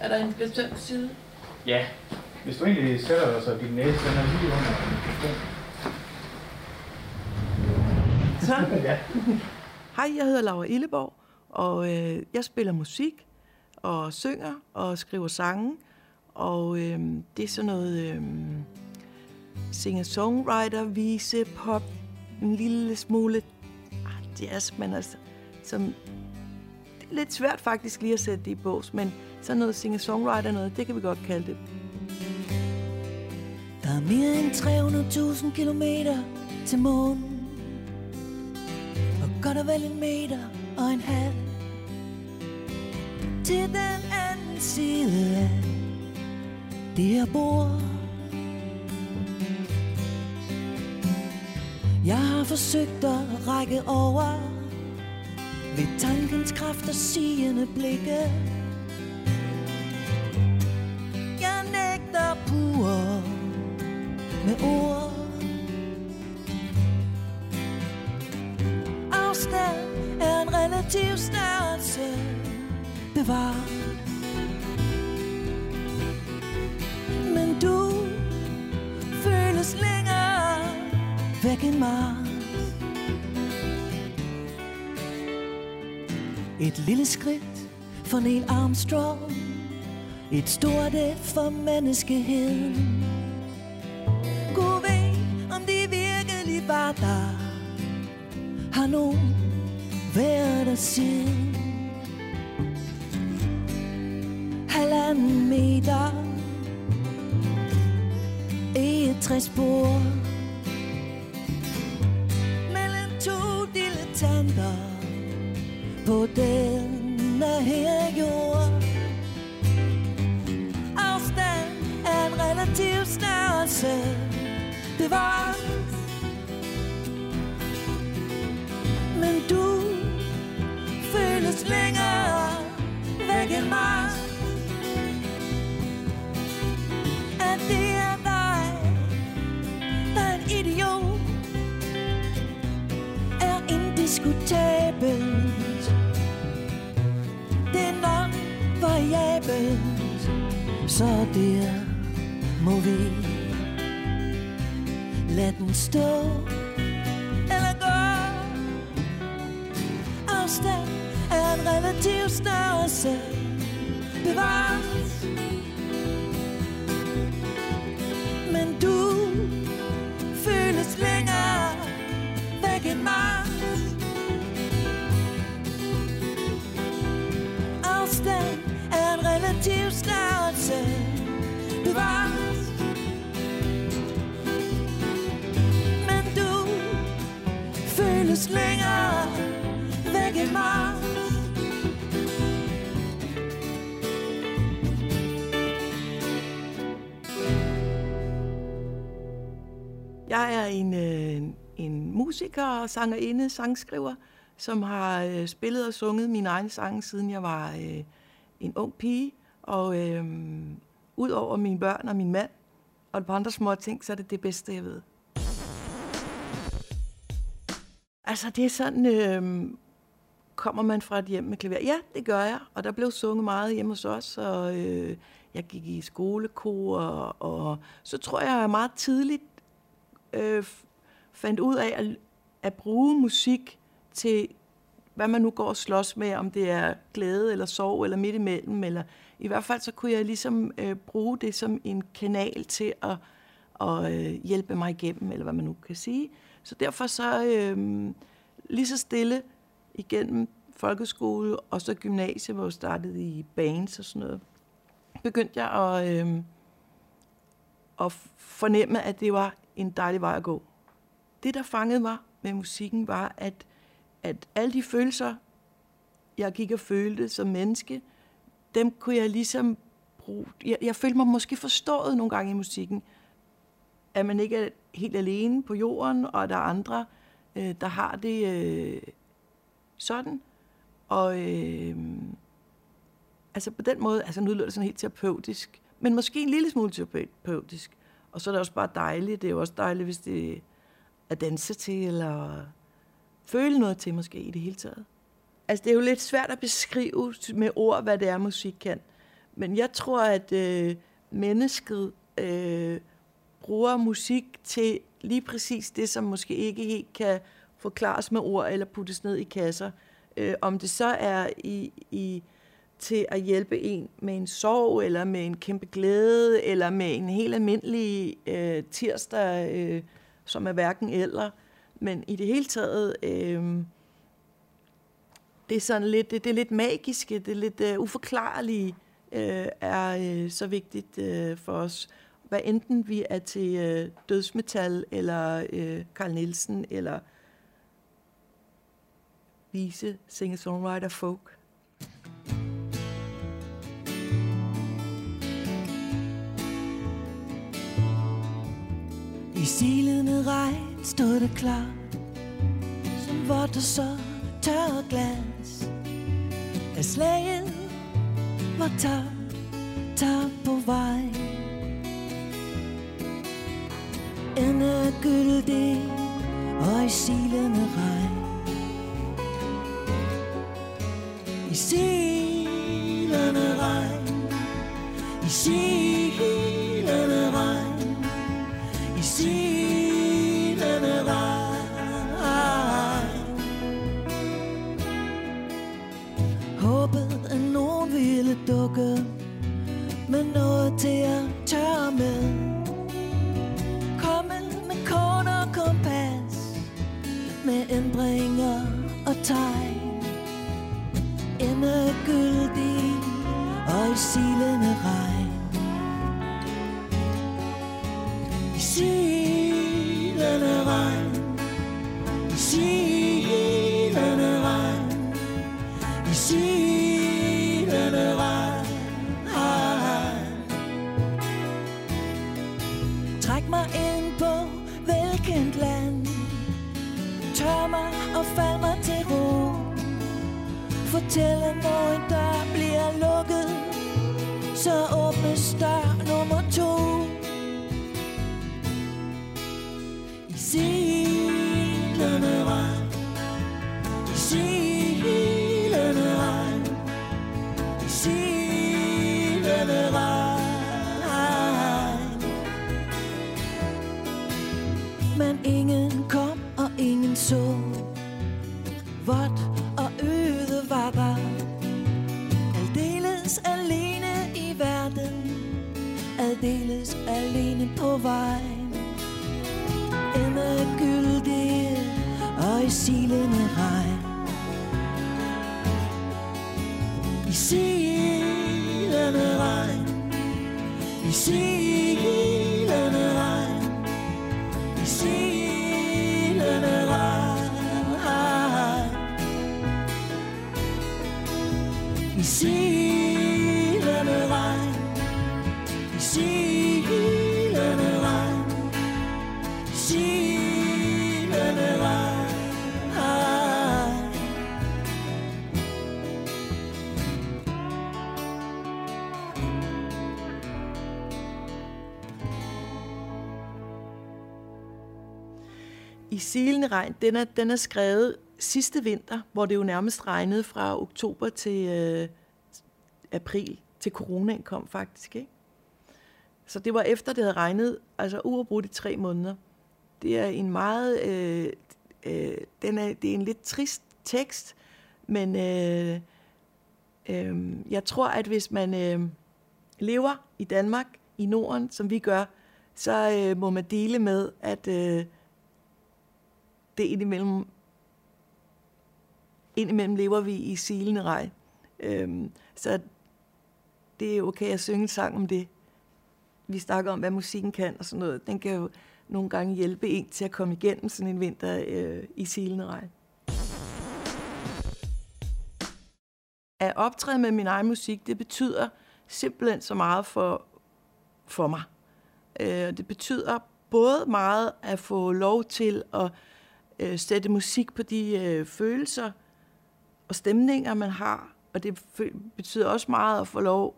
Er der en bestemt side? Ja. Hvis du egentlig sætter dig, så din næse den er lige under mikrofonen. Så. ja. Hej, jeg hedder Laura Illeborg, og øh, jeg spiller musik og synger og skriver sange. Og øh, det er sådan noget øh, singer-songwriter, vise, pop, en lille smule ah, jazz, men altså, som, det er lidt svært faktisk lige at sætte det i bås, men sådan noget singer-songwriter noget, det kan vi godt kalde det. Der er mere end 300.000 kilometer til månen. Og godt og vel en meter og en halv Til den anden side af det her bord. Jeg har forsøgt at række over Ved tankens kraft og sigende blikke. Med ord. Afstand er en relativ størrelse. Bevar. Men du føles længere væk end Mars Et lille skridt for Neil Armstrong. Et stort et for menneskeheden. Der Har nogen været der siden Halvanden meter. I et træspor Mellem to dilettanter På denne her jord. Afstand er en relativ størrelse bevares væk end mig At det er dig, der er en idiot Er indiskutabelt. Det er non-variabelt Så der må vi Lad den stå Eller gå. Afstand er en relativ størrelse. Bevares Men du føles længere væk end mig. Afstand er en relativ størrelse. Bevares Men du føles længere væk end mig. Jeg er en, øh, en musiker, og sangerinde, sangskriver, som har øh, spillet og sunget mine egne sange, siden jeg var øh, en ung pige. Og øh, ud over mine børn og min mand, og et par andre små ting, så er det det bedste, jeg ved. Altså, det er sådan, øh, kommer man fra et hjem med klaver? Ja, det gør jeg, og der blev sunget meget hjemme hos os, og øh, jeg gik i skolekor, og, og så tror jeg, jeg meget tidligt øh, fandt ud af at, at bruge musik til, hvad man nu går og slås med, om det er glæde eller sorg eller midt imellem, eller i hvert fald så kunne jeg ligesom øh, bruge det som en kanal til at, at øh, hjælpe mig igennem, eller hvad man nu kan sige. Så derfor så øh, lige så stille igennem folkeskole og så gymnasiet, hvor jeg startede i bands og sådan noget, begyndte jeg at, øh, at fornemme, at det var en dejlig vej at gå. Det, der fangede mig med musikken, var, at, at alle de følelser, jeg gik og følte som menneske, dem kunne jeg ligesom bruge. Jeg, jeg følte mig måske forstået nogle gange i musikken, at man ikke er helt alene på jorden, og at der er andre, øh, der har det øh, sådan. Og øh, altså på den måde, altså nu lyder det sådan helt terapeutisk, men måske en lille smule terapeutisk. Og så er det også bare dejligt. Det er jo også dejligt, hvis det er at danse til, eller føle noget til måske i det hele taget. Altså det er jo lidt svært at beskrive med ord, hvad det er, musik kan. Men jeg tror, at øh, mennesket øh, bruger musik til lige præcis det, som måske ikke helt kan forklares med ord eller puttes ned i kasser. Øh, om det så er i, i til at hjælpe en med en sorg, eller med en kæmpe glæde, eller med en helt almindelig øh, tirsdag, øh, som er hverken eller. Men i det hele taget, øh, det er sådan lidt, det, det er lidt magiske, det er lidt øh, uforklarlige, øh, er øh, så vigtigt øh, for os. Hvad enten vi er til øh, dødsmetal, eller øh, Carl Nielsen, eller vise singer-songwriter folk. Silende regn stod det klar Som vådt og så tør glas. Da slaget var tabt, tabt på vej. En er gyldig og i silende regn. I silende regn. I silende lukket Med noget til at tørre med. Kommet med kort og kompas Med ændringer og tegn. I silende regn I silende regn I silende regn, den er, den er skrevet sidste vinter, hvor det jo nærmest regnede fra oktober til øh, april, til coronaen kom faktisk, ikke? Så det var efter, det havde regnet, altså uafbrudt i tre måneder. Det er en meget, øh, øh, den er, det er en lidt trist tekst, men øh, øh, jeg tror, at hvis man øh, lever i Danmark, i Norden, som vi gør, så øh, må man dele med, at øh, det indimellem, indimellem lever vi i silende regn. Øhm, så det er okay at synge en sang om det. Vi snakker om, hvad musikken kan og sådan noget. Den kan jo nogle gange hjælpe en til at komme igennem sådan en vinter øh, i silende regn. At optræde med min egen musik, det betyder simpelthen så meget for, for mig. Øh, det betyder både meget at få lov til at øh, sætte musik på de øh, følelser og stemninger, man har. Og det betyder også meget at få lov,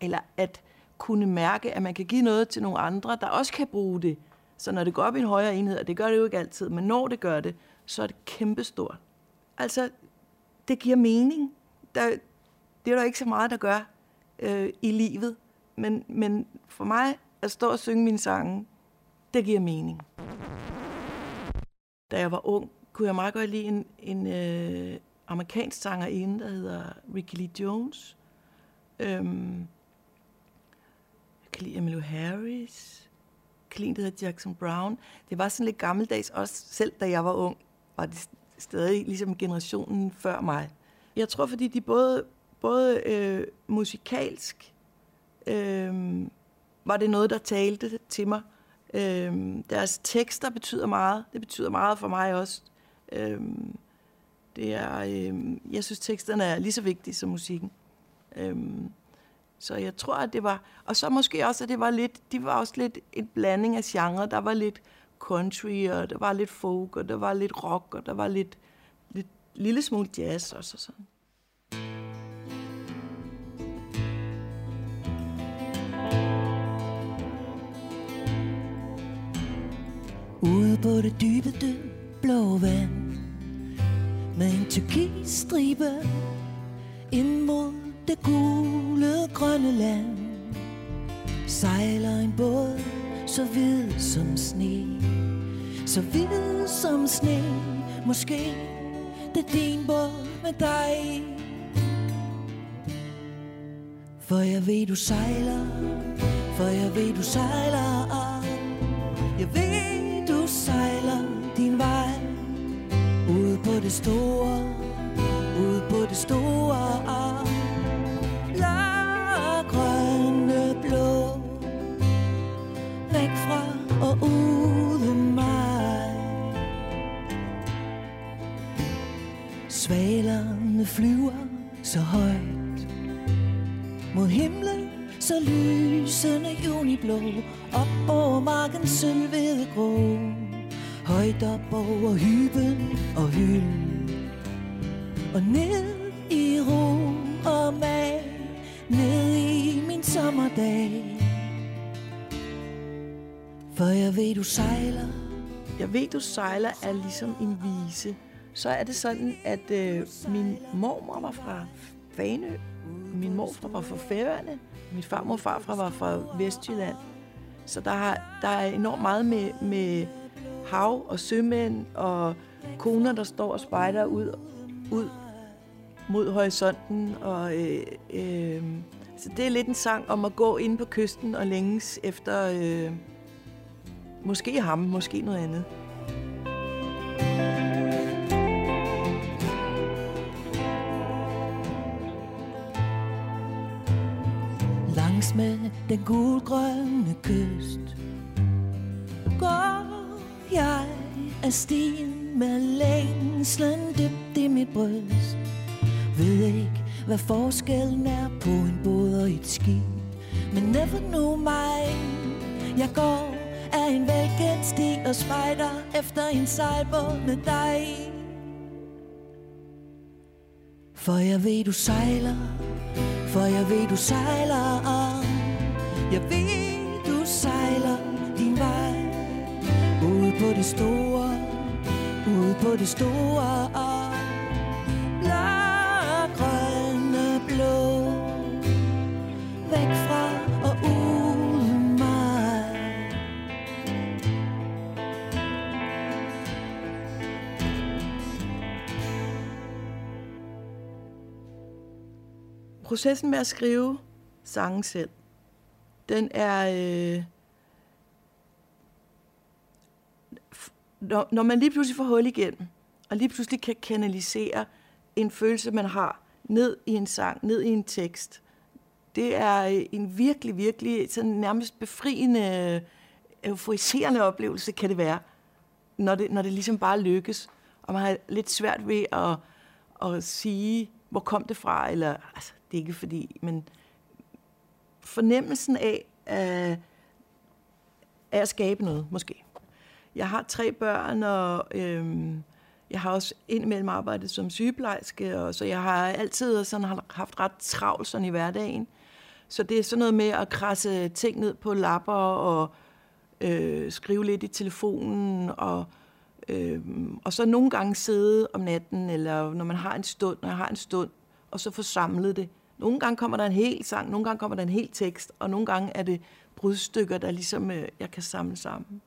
eller at kunne mærke, at man kan give noget til nogle andre, der også kan bruge det. Så når det går op i en højere enhed, og det gør det jo ikke altid, men når det gør det, så er det kæmpestort. Altså, det giver mening. Der, det er der ikke så meget, der gør øh, i livet. Men, men for mig at stå og synge mine sange, det giver mening. Da jeg var ung, kunne jeg meget godt lide en, en øh, amerikansk sangerinde, der hedder Ricky Lee Jones. Øhm, jeg kan lide Emmylou Harris. Jeg kan lide, der hedder Jackson Brown. Det var sådan lidt gammeldags, også selv da jeg var ung, var det stadig ligesom generationen før mig. Jeg tror, fordi de både, både øh, musikalsk øh, var det noget, der talte til mig. Øhm, deres tekster betyder meget. Det betyder meget for mig også. Øhm, det er, øhm, jeg synes, teksterne er lige så vigtige som musikken. Øhm, så jeg tror, at det var... Og så måske også, at det var lidt... De var også lidt en blanding af genre. Der var lidt country, og der var lidt folk, og der var lidt rock, og der var lidt, lidt lille smule jazz også og sådan. På det dybe, det blå vand. Med en turkisstribe Ind mod det gule grønne land. Sejler en båd så hvid som sne. Så hvid som sne Måske. Det er din båd med dig. For jeg ved du sejler. For jeg ved du sejler. Jeg ved det store ud på det store Blå, grønne, blå Væk fra og uden mig. Svalerne flyver så højt Mod himlen så lysende juniblå Op over marken sølvede grå. Højt op over hyben og hyld Og ned i ro og mag Ned i min sommerdag For jeg ved du sejler Jeg ved, du sejler er ligesom en vise. Så er det sådan, at øh, min mormor var fra Fanø. Min morfar var fra Færøerne. Min farmor og farfar var fra Vestjylland. Så der, har, der er enormt meget med, med hav og sømænd og koner, der står og spejder ud, ud mod horisonten. Og, øh, øh, så det er lidt en sang om at gå ind på kysten og længes efter øh, måske ham, måske noget andet. Langs med den gulgrønne kyst Går jeg af stien med længslen dybt i mit bryst. Ved ikke, hvad forskellen er på en båd og et skib Men never know mig Jeg går af en velkendt sti og spejder efter en sejlbåd med dig. For jeg ved, du sejler for jeg ved, du sejler. Jeg ved, på det store Ude på det store Blå, grønne, blå Væk fra og uden mig. Processen med at skrive sange selv, den er... Øh, når, når man lige pludselig får hul igennem, og lige pludselig kan kanalisere en følelse, man har, ned i en sang, ned i en tekst, det er øh, en virkelig, virkelig sådan nærmest befriende, euforiserende oplevelse, kan det være, når det, når det ligesom bare lykkes. Og man har lidt svært ved at, at sige, hvor kom det fra, eller altså, det er ikke fordi, men fornemmelsen af, af, af at skabe noget, måske. Jeg har tre børn, og øhm, jeg har også indimellem arbejdet som sygeplejerske, og så jeg har altid sådan haft ret travlt sådan i hverdagen. Så det er sådan noget med at krasse ting ned på lapper og øh, skrive lidt i telefonen, og, øh, og så nogle gange sidde om natten, eller når man har en stund, når jeg har en stund, og så få samlet det Nogle gange kommer der en hel sang, nogle gange kommer der en hel tekst, og nogle gange er det brudstykker, der ligesom øh, jeg kan samle sammen.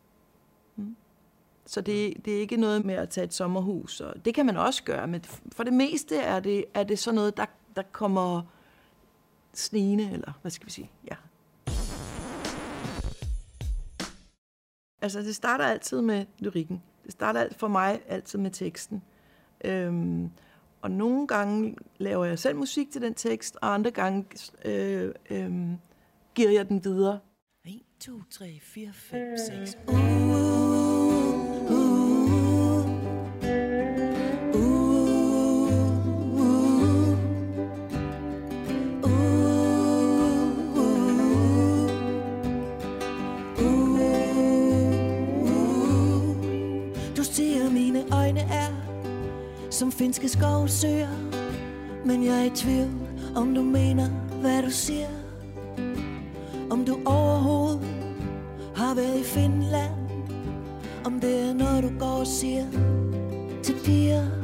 Mm. Så det, det er ikke noget med at tage et sommerhus, og det kan man også gøre, men for det meste er det, er det sådan noget, der, der kommer snigende, eller hvad skal vi sige, ja. Altså, det starter altid med lyrikken. Det starter for mig altid med teksten. Øhm, og nogle gange laver jeg selv musik til den tekst, og andre gange øh, øh, giver jeg den videre. 1, 2, 3, 4, 5, 6. Uh, som finske skovsøer Men jeg er i tvivl, om du mener, hvad du siger. Om du overhovedet har været i Finland. Om det er noget, du går og siger til piger.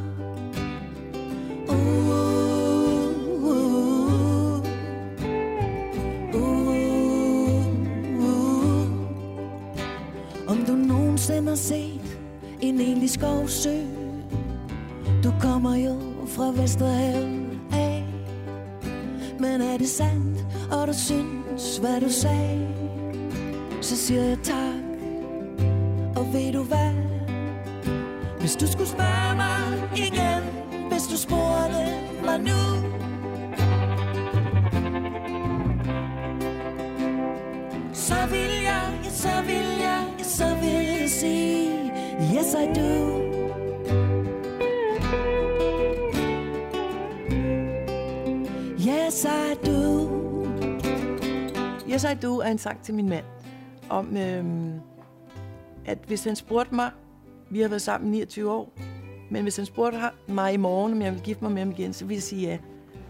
Du synes, hvad du sagde Så siger jeg tak. Og ved du hvad? Hvis du skulle spørge Yes, I do er en sang til min mand. Om, øhm, at hvis han spurgte mig, vi har været sammen 29 år, men hvis han spurgte mig i morgen, om jeg vil gifte mig med ham igen, så vil jeg sige ja.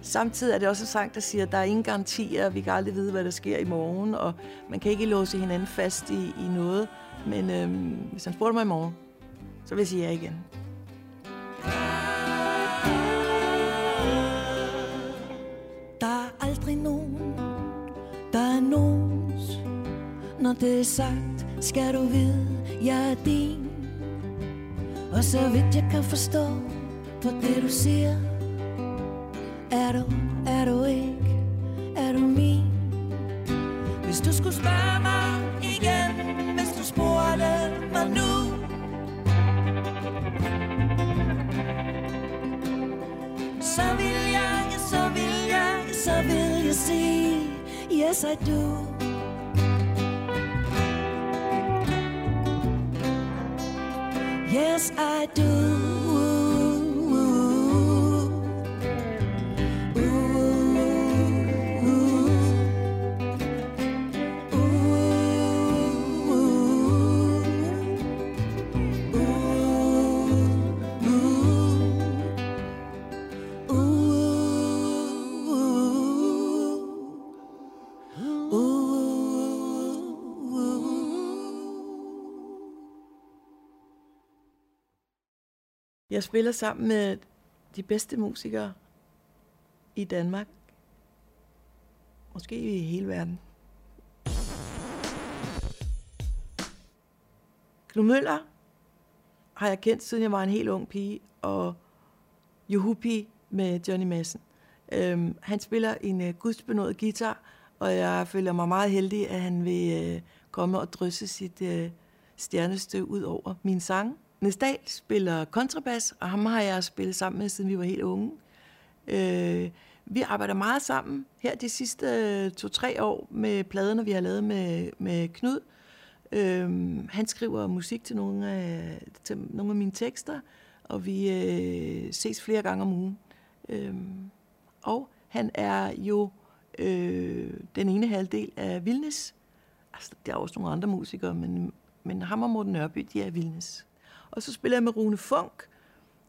Samtidig er det også en sang, der siger, at der er ingen garantier, vi kan aldrig vide, hvad der sker i morgen, og man kan ikke låse hinanden fast i, i noget. Men øhm, hvis han spurgte mig i morgen, så vil jeg sige ja igen. Når det er sagt, skal du vide, jeg er din. Og så vidt jeg kan forstå på det du siger Er du, er du ikke, er du min. Hvis du skulle spørge mig igen Hvis du spurgte mig nu. Så vil jeg, så vil jeg, så vil jeg sige Yes I do. Yes, I do. Jeg spiller sammen med de bedste musikere i Danmark. Måske i hele verden. Knud Møller har jeg kendt, siden jeg var en helt ung pige, og Juhupi med Johnny Madsen. Øhm, han spiller en uh, gudsbenået guitar, og jeg føler mig meget heldig, at han vil uh, komme og drysse sit uh, stjernestøv ud over min sang. Nestal spiller kontrabas, og ham har jeg spillet sammen med, siden vi var helt unge. Øh, vi arbejder meget sammen her de sidste øh, to-tre år med pladerne, vi har lavet med, med Knud. Øh, han skriver musik til nogle, af, til nogle af mine tekster, og vi øh, ses flere gange om ugen. Øh, og han er jo øh, den ene halvdel af Vilnes. Altså, der er også nogle andre musikere, men, men ham og Morten Nørby, de er Vilnes. Og så spiller jeg med Rune Funk,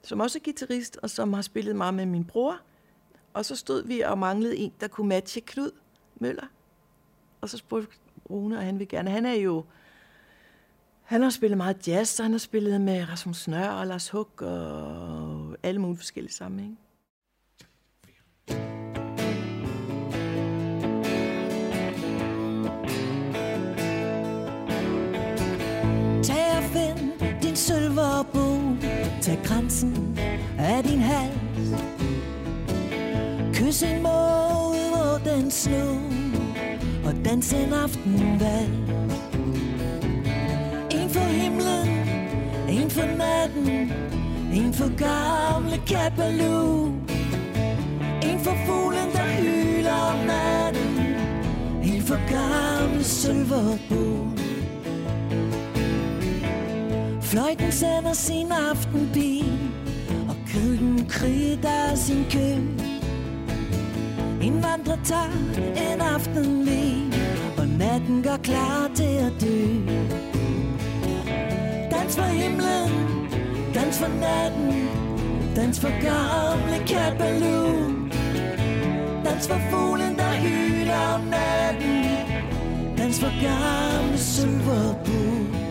som også er guitarist, og som har spillet meget med min bror. Og så stod vi og manglede en, der kunne matche Knud Møller. Og så spurgte Rune, og han vil gerne. Han er jo... Han har spillet meget jazz, og han har spillet med Rasmus Nør og Lars Hug og alle mulige forskellige sammenhænge. Silverbo Tag grænsen af din hals. Kys en måde, hvor den snor Og dans en aftenvalg En for himlen, en for natten En for gamle kapalu En for fuglen, der hyler om natten. En for gamle silverbo Fløjten sender sin aftenbi Og køkken kriger sin kø En vandrer tager en aftenvin Og natten går klar til at dø. Dans for himlen, dans for natten Dans for gamle Cat Dans for fuglen, der hyler om natten Dans for gamle Silverbo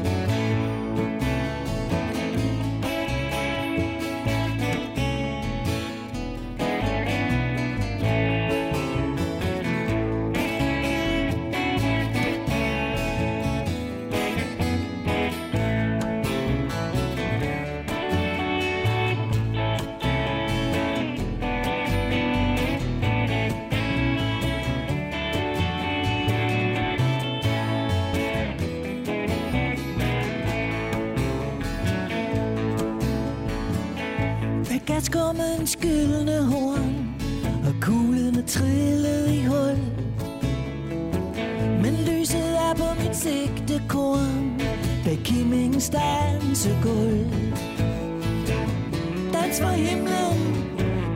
hans gyldne horn Og kuglene trillede i hul. Men lyset er på mit sigtekorn Bag Kimmings dansegulv Dans for himlen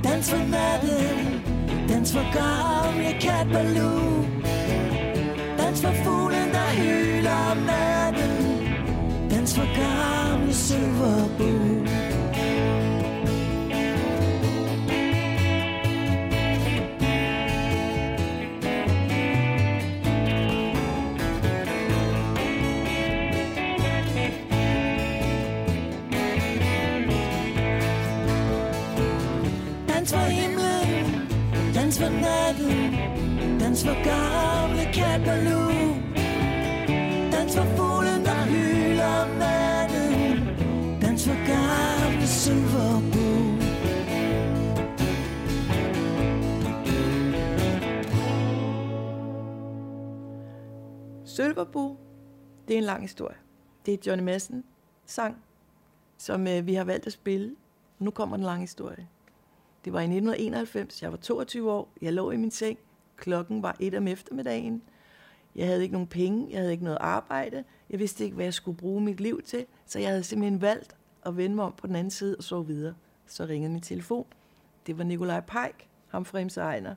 Dans for natten Dans for gamle Cat Baloo Dans for fuglen, der hyler om natten Dans for gamle Silverbo dans for natten, dans for gamle Cat Dans for fuglen, der hylder om natten, dans for gamle Silverbo. Sølverbo, det er en lang historie. Det er Johnny Madsen sang, som øh, vi har valgt at spille. Nu kommer den lange historie. Det var i 1991, jeg var 22 år, jeg lå i min seng, klokken var et om eftermiddagen. Jeg havde ikke nogen penge, jeg havde ikke noget arbejde, jeg vidste ikke, hvad jeg skulle bruge mit liv til, så jeg havde simpelthen valgt at vende mig om på den anden side og sove videre. Så ringede min telefon. Det var Nikolaj Peik, ham fra MC Ejner,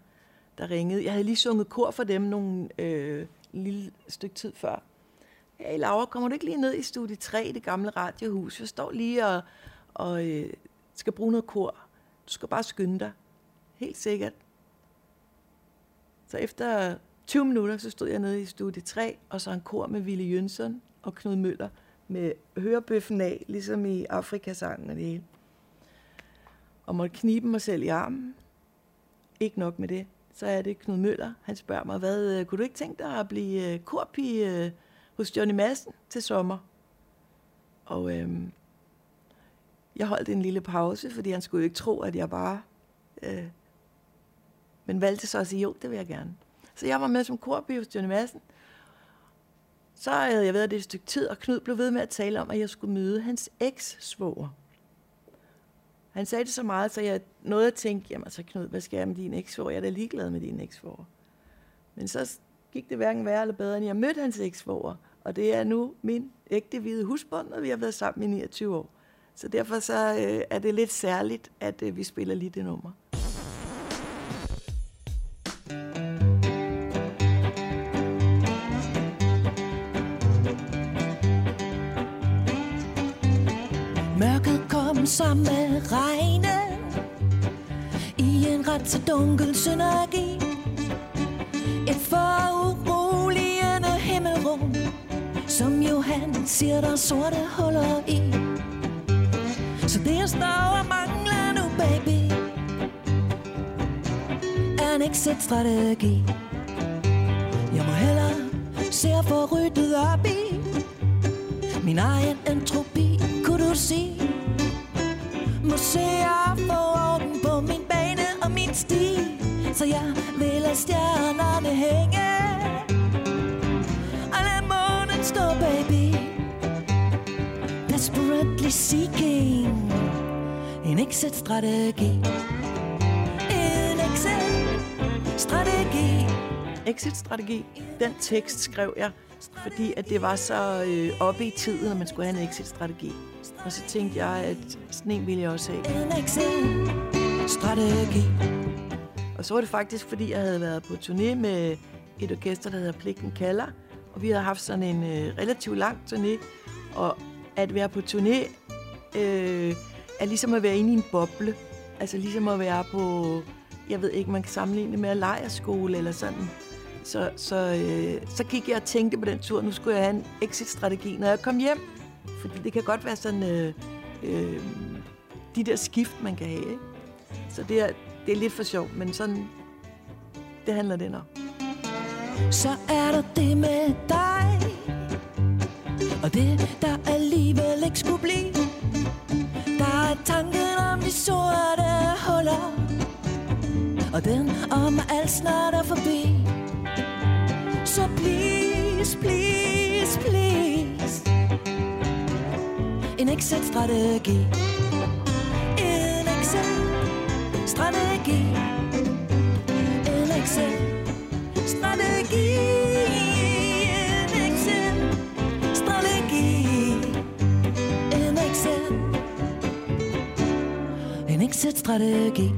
der ringede. Jeg havde lige sunget kor for dem nogle øh, lille stykke tid før. Hey Laura, kommer du ikke lige ned i studie 3 i det gamle radiohus? Jeg står lige og, og øh, skal bruge noget kor. Du skal bare skynde dig. Helt sikkert. Så efter 20 minutter, så stod jeg nede i studie 3, og så en kor med Ville Jønsson og Knud Møller med hørebøffen af, ligesom i Afrikasangen og det hele. Og måtte knibe mig selv i armen. Ikke nok med det. Så er det Knud Møller. Han spørger mig, hvad, øh, kunne du ikke tænke dig at blive øh, korpige øh, hos Johnny Madsen til sommer? Og øhm, jeg holdt en lille pause, fordi han skulle jo ikke tro, at jeg bare... Øh, men valgte så at sige, jo, det vil jeg gerne. Så jeg var med som korpige hos Johnny Madsen. Så havde jeg været det et stykke tid, og Knud blev ved med at tale om, at jeg skulle møde hans eks-svoger. Han sagde det så meget, så jeg nåede at tænke, jamen så Knud, hvad skal jeg med din ekssvoger? Jeg er da ligeglad med din ekssvoger. Men så gik det hverken værre eller bedre, end jeg mødte hans eksvoger. Og det er nu min ægte hvide husbund, og vi har været sammen i 29 år. Så derfor så, øh, er det lidt særligt, at øh, vi spiller lige det nummer. Mørket kom sammen med regnen I en ret så dunkel synergi. Et foruroligende himmelrum Som Johan siger der sorte huller i. Så det jeg står og mangler nu baby Er en exit-strategi. Jeg må hellere se at få ryddet op i Min egen entropi Kunne du sige. Forsøger at få orden på min bane og min sti Så jeg vil lade stjernerne hænge. Desperately seeking En exit-strategi En exit-strategi Exit-strategi, den tekst skrev jeg, fordi at det var så øh, oppe i tiden, at man skulle have en exit-strategi. Og så tænkte jeg, at sådan en ville jeg også have. En exit-strategi Og så var det faktisk, fordi jeg havde været på turné med et orkester, der hedder Pligten Kalder. Og vi havde haft sådan en øh, relativt lang turné. Og at være på turné øh, er ligesom at være inde i en boble. Altså ligesom at være på, jeg ved ikke, man kan sammenligne det med at lejerskole eller sådan. Så, så, øh, så gik jeg og tænkte på den tur, nu skulle jeg have en exit-strategi, når jeg kom hjem. Fordi det kan godt være sådan, øh, øh, de der skift, man kan have. Ikke? Så det er, det er lidt for sjovt, men sådan, det handler det om. Så er der det med dig Og det, der ikke skulle blive. Der er tanken om de sorte huller. Og den om at alt snart er forbi. Så please, please, please. En exit-strategi. En exit-strategi. En exit exit-strategi.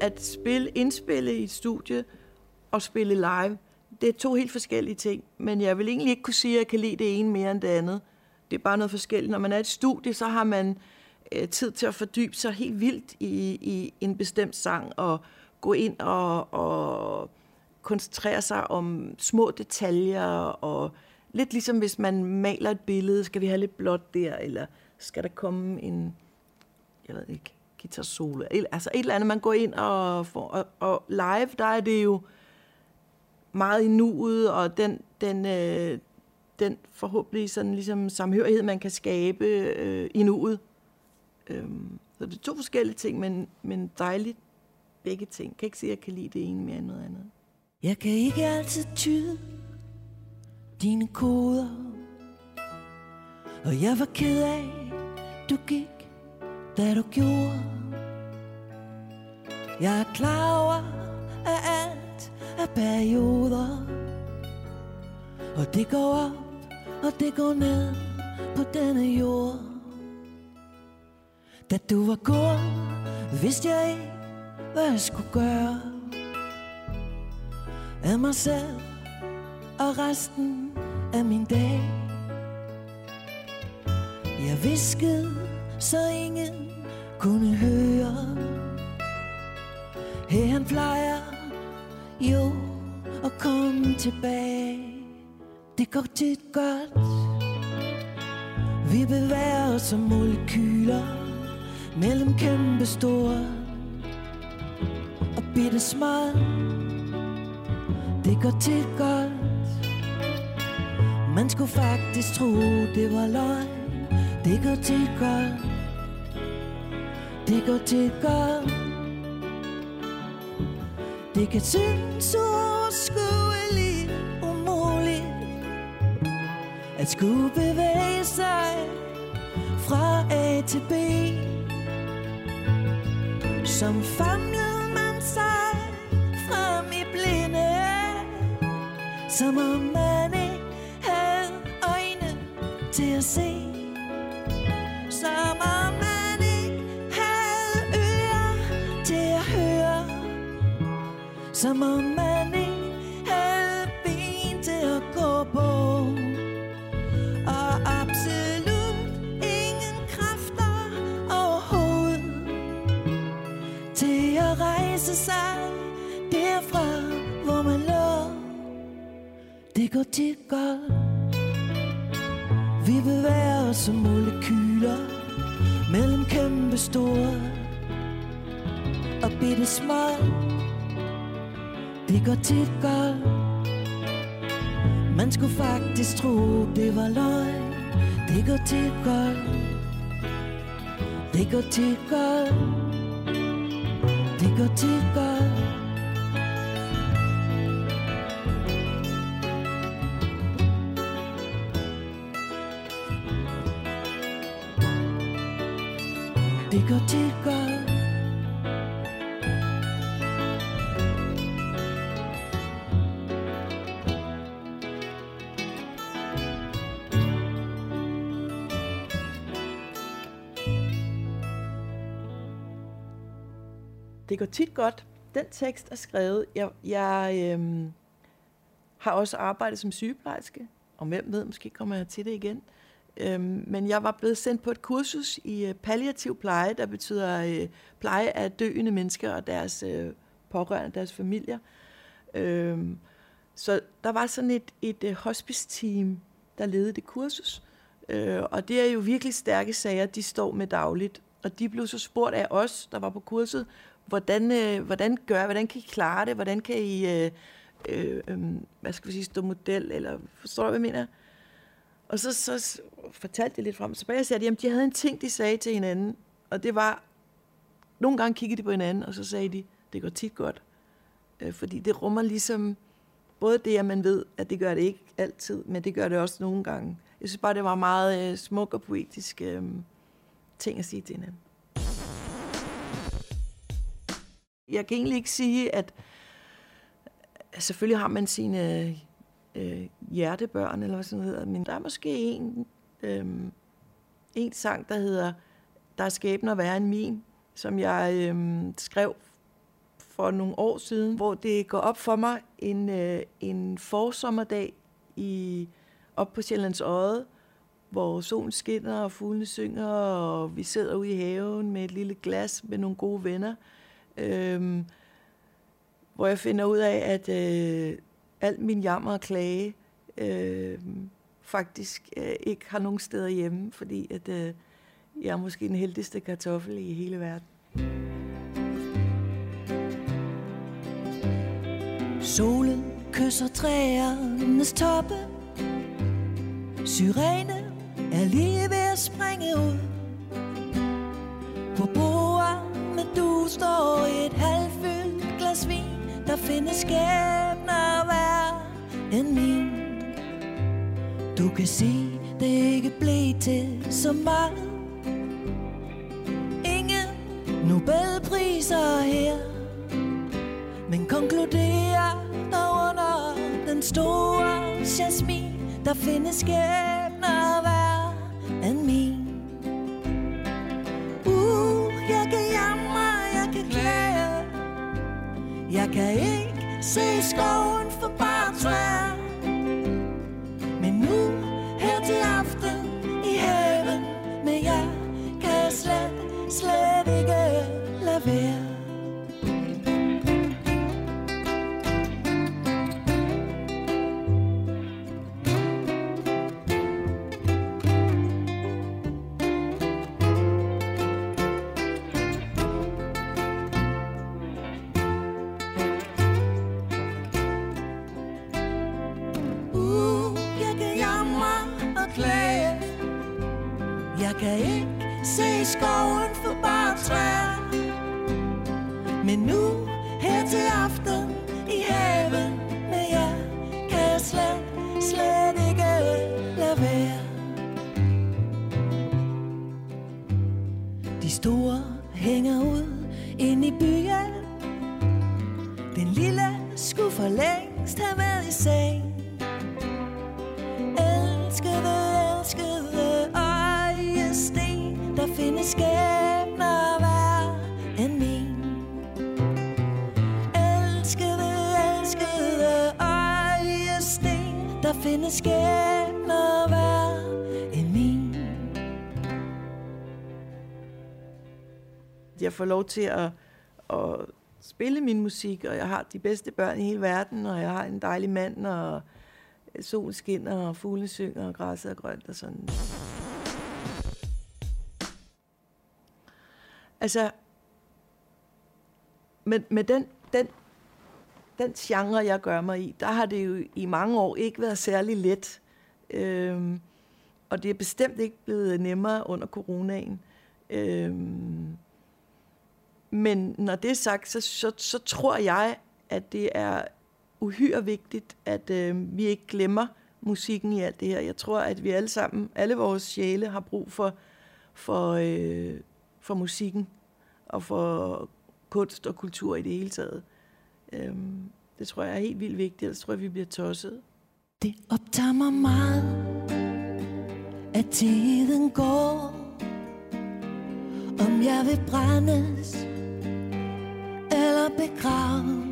At spille, indspille i et studie og spille live, det er to helt forskellige ting. Men jeg vil egentlig ikke kunne sige, at jeg kan lide det ene mere end det andet. Det er bare noget forskelligt. Når man er i et studie, så har man øh, tid til at fordybe sig helt vildt i, i en bestemt sang og gå ind og, og koncentrere sig om små detaljer og lidt ligesom hvis man maler et billede, skal vi have lidt blåt der, eller skal der komme en, jeg ved ikke, guitar solo, altså et eller andet, man går ind og får, og, og live, der er det jo meget i nuet, og den, den, øh, den forhåbentlig sådan ligesom samhørighed, man kan skabe øh, i nuet, Øhm, så det er to forskellige ting, men, men dejligt begge ting. Jeg kan ikke sige, at jeg kan lide det ene mere end noget andet. Jeg kan ikke altid tyde dine koder. Og jeg var ked af, du gik, da du gjorde. Jeg er klar over, at alt er perioder. Og det går op, og det går ned på denne jord. Da du var gået, vidste jeg ikke, hvad jeg skulle gøre. Af mig selv og resten af min dag. Jeg viskede, så ingen kunne høre. Her han plejer jo at komme tilbage. Det går tit godt. Vi bevæger os som molekyler mellem kæmpe store og bitte små. Det går tit godt man skulle faktisk tro det var løgn. Det går til godt. Det går til godt. Det kan synes uoverskueligt umuligt At skulle bevæge sig fra A til B. Som famlede man sig frem i blinde Som om man ikke til at se Som om man ikke havde ører til at høre Som om man ikke havde ben til at gå på Og absolut ingen kræfter overhovedet til at rejse sig derfra, hvor man lå. Det går tit godt. Vi bevæger os som molekyler mellem kæmpe store og bitte små. Det går tit godt. Man skulle faktisk tro, det var løgn Det går til godt Det går til godt Det går til godt Det går til godt Det går tit godt. Den tekst er skrevet. Jeg, jeg øhm, har også arbejdet som sygeplejerske, og hvem ved, måske kommer jeg til det igen. Øhm, men jeg var blevet sendt på et kursus i øh, palliativ pleje, der betyder øh, pleje af døende mennesker og deres øh, pårørende, deres familier. Øhm, så der var sådan et, et øh, hospice-team, der ledede det kursus. Øh, og det er jo virkelig stærke sager, de står med dagligt. Og de blev så spurgt af os, der var på kurset, hvordan, øh, hvordan gør, hvordan kan I klare det? Hvordan kan I, øh, øh, øhm, hvad skal vi sige, stå model? Eller forstår du, hvad jeg mener? Og så, så fortalte jeg lidt frem. Så bagefter sagde de, at de havde en ting, de sagde til hinanden. Og det var, nogle gange kiggede de på hinanden, og så sagde de, det går tit godt. Øh, fordi det rummer ligesom, både det, at man ved, at det gør det ikke altid, men det gør det også nogle gange. Jeg synes bare, det var meget øh, smuk og poetisk øh, ting at sige til hinanden. Jeg kan egentlig ikke sige, at selvfølgelig har man sine øh, hjertebørn, eller hvad sådan hedder, men der er måske en, øh, en sang, der hedder Der er skæbner være en min, som jeg øh, skrev for nogle år siden, hvor det går op for mig en, øh, en forsommerdag i, op på Sjællands Øde, hvor solen skinner og fuglene synger, og vi sidder ude i haven med et lille glas med nogle gode venner. Øh, hvor jeg finder ud af, at øh, al min jammer og klage øh, faktisk øh, ikke har nogen steder hjemme, fordi at, øh, jeg er måske den heldigste kartoffel i hele verden. Solen kysser træernes toppe Syrene er lige ved at springe ud På bordet med du står et halvfyldt glas vin Der findes skæbner hver Du kan se, det ikke blev til så meget. Ingen Nobelpriser her. Men konkluderer der under den store jasmin. Der findes skæbner hver end min. Uh, jeg kan jamre, jeg kan klage Jeg kan ikke se skoven øjesten skæbner hver end min Elskede, elskede øjesten Der findes skæbner hver end min Jeg får lov til at, at spille min musik, og jeg har de bedste børn i hele verden, og jeg har en dejlig mand, og solen skinner, og fuglene synger, og græsset er grønt og sådan. Altså, med, med den, den den genre, jeg gør mig i, der har det jo i mange år ikke været særlig let. Øhm, og det er bestemt ikke blevet nemmere under coronaen. Øhm, men når det er sagt, så, så, så tror jeg, at det er uhyre vigtigt, at øh, vi ikke glemmer musikken i alt det her. Jeg tror, at vi alle sammen, alle vores sjæle, har brug for, for, øh, for musikken og for kunst og kultur i det hele taget. Øhm, det tror jeg er helt vildt vigtigt, ellers tror jeg, vi bliver tosset. Det optager mig meget, at tiden går, om jeg vil brændes eller begraves.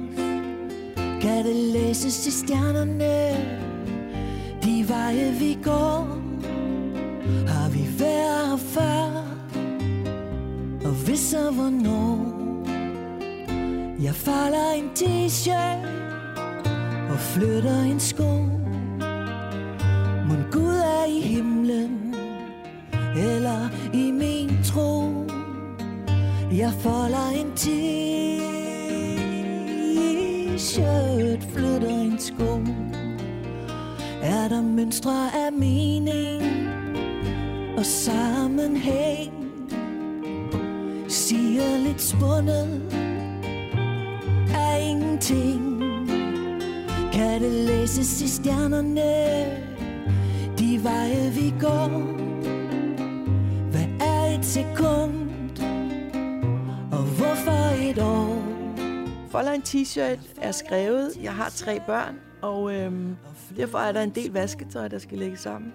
Kan det læses i stjernerne, de veje vi går, har vi været her før, og hvis så hvornår. Jeg falder en t-shirt og flytter en sko. Mon Gud er i himlen eller i min tro. Jeg folder en t-shirt, flytter en sko. Er der mønstre af mening og sammenhæng? Evigt spundet af ingenting. Kan det læses i stjernerne? De veje vi går. Hvad er et sekund? Og hvorfor et år? Folder t-shirt er skrevet. Jeg har tre børn, og øhm, derfor er der en del vasketøj, der skal lægges sammen.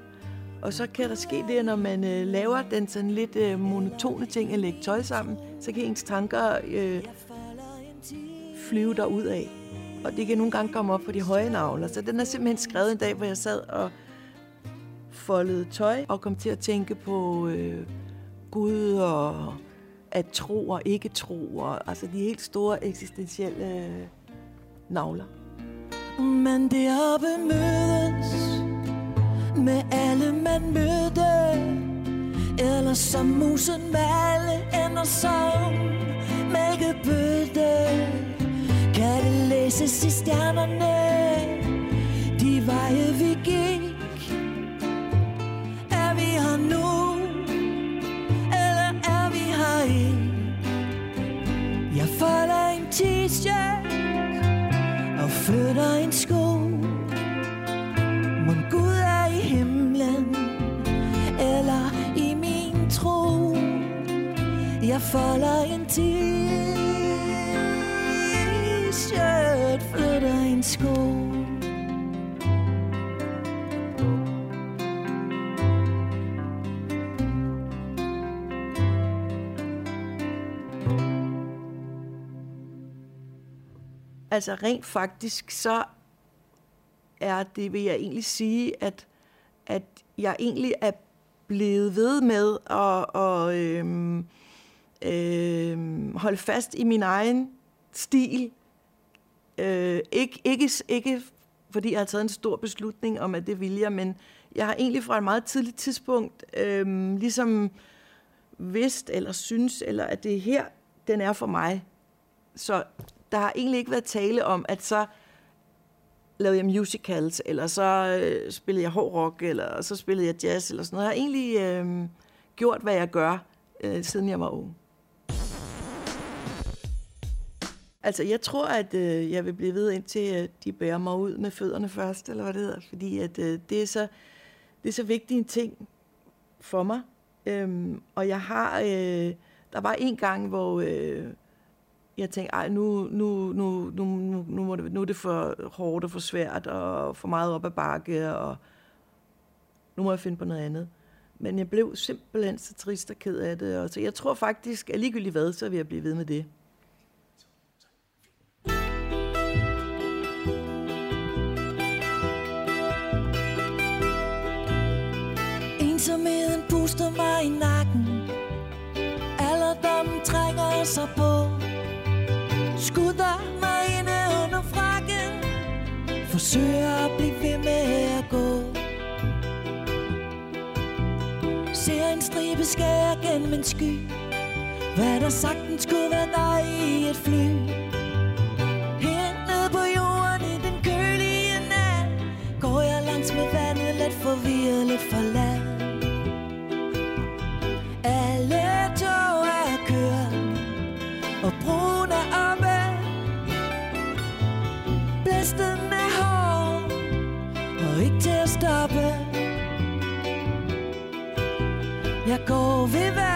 Og så kan der ske det, når man øh, laver den sådan lidt øh, monotone ting at lægge tøj sammen, så kan ens tanker øh, flyve derud af. Og det kan nogle gange komme op på de høje navler. Så den er simpelthen skrevet en dag, hvor jeg sad og foldede tøj og kom til at tænke på øh, Gud og at tro og ikke tro. Og, altså de helt store eksistentielle øh, navler. Men deroppe mødes med alle man mødte eller som musen malle ender som mælkebøtte. Kan det læses i stjernerne? De veje vi gik. Er vi her nu? Eller er vi her ikke? Jeg folder en t-shirt Og flytter en sko folder en t-shirt Flytter en sko. Altså rent faktisk, så er det, vil jeg egentlig sige, at, at jeg egentlig er blevet ved med at, og, øhm, øhm, holde fast i min egen stil. Øh, ikke, ikke, ikke fordi jeg har taget en stor beslutning om, at det vil jeg, men jeg har egentlig fra et meget tidligt tidspunkt øh, ligesom vidst eller synes, eller at det er her, den er for mig. Så der har egentlig ikke været tale om, at så lavede jeg musicals, eller så øh, spillede jeg hård rock, eller så spillede jeg jazz, eller sådan noget. Jeg har egentlig øh, gjort, hvad jeg gør, øh, siden jeg var ung. Altså, jeg tror, at øh, jeg vil blive ved, indtil øh, de bærer mig ud med fødderne først, eller hvad det hedder. Fordi at, øh, det, er så, det er så vigtig en ting for mig. Øhm, og jeg har... Øh, der var en gang, hvor... Øh, jeg tænkte, ej, nu, nu, nu, nu, nu, nu, må det, nu er det for hårdt og for svært og for meget op ad bakke, og nu må jeg finde på noget andet. Men jeg blev simpelthen så trist og ked af det. Og så jeg tror faktisk, at ligegyldigt hvad, så vil jeg blive ved med det. Ensomheden puster mig i nakken. Alderdommen trænger sig på. Skudder mig inde under frakken. Forsøger at blive ved med at gå. Ser en stribe skær gennem en sky. Hvad der sagtens skulle være dig i et fly. Hernede på jorden i den kølige nat. Går jeg langs med vandet lidt forvirret, lidt forladt. Jeg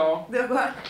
Yes, Det siger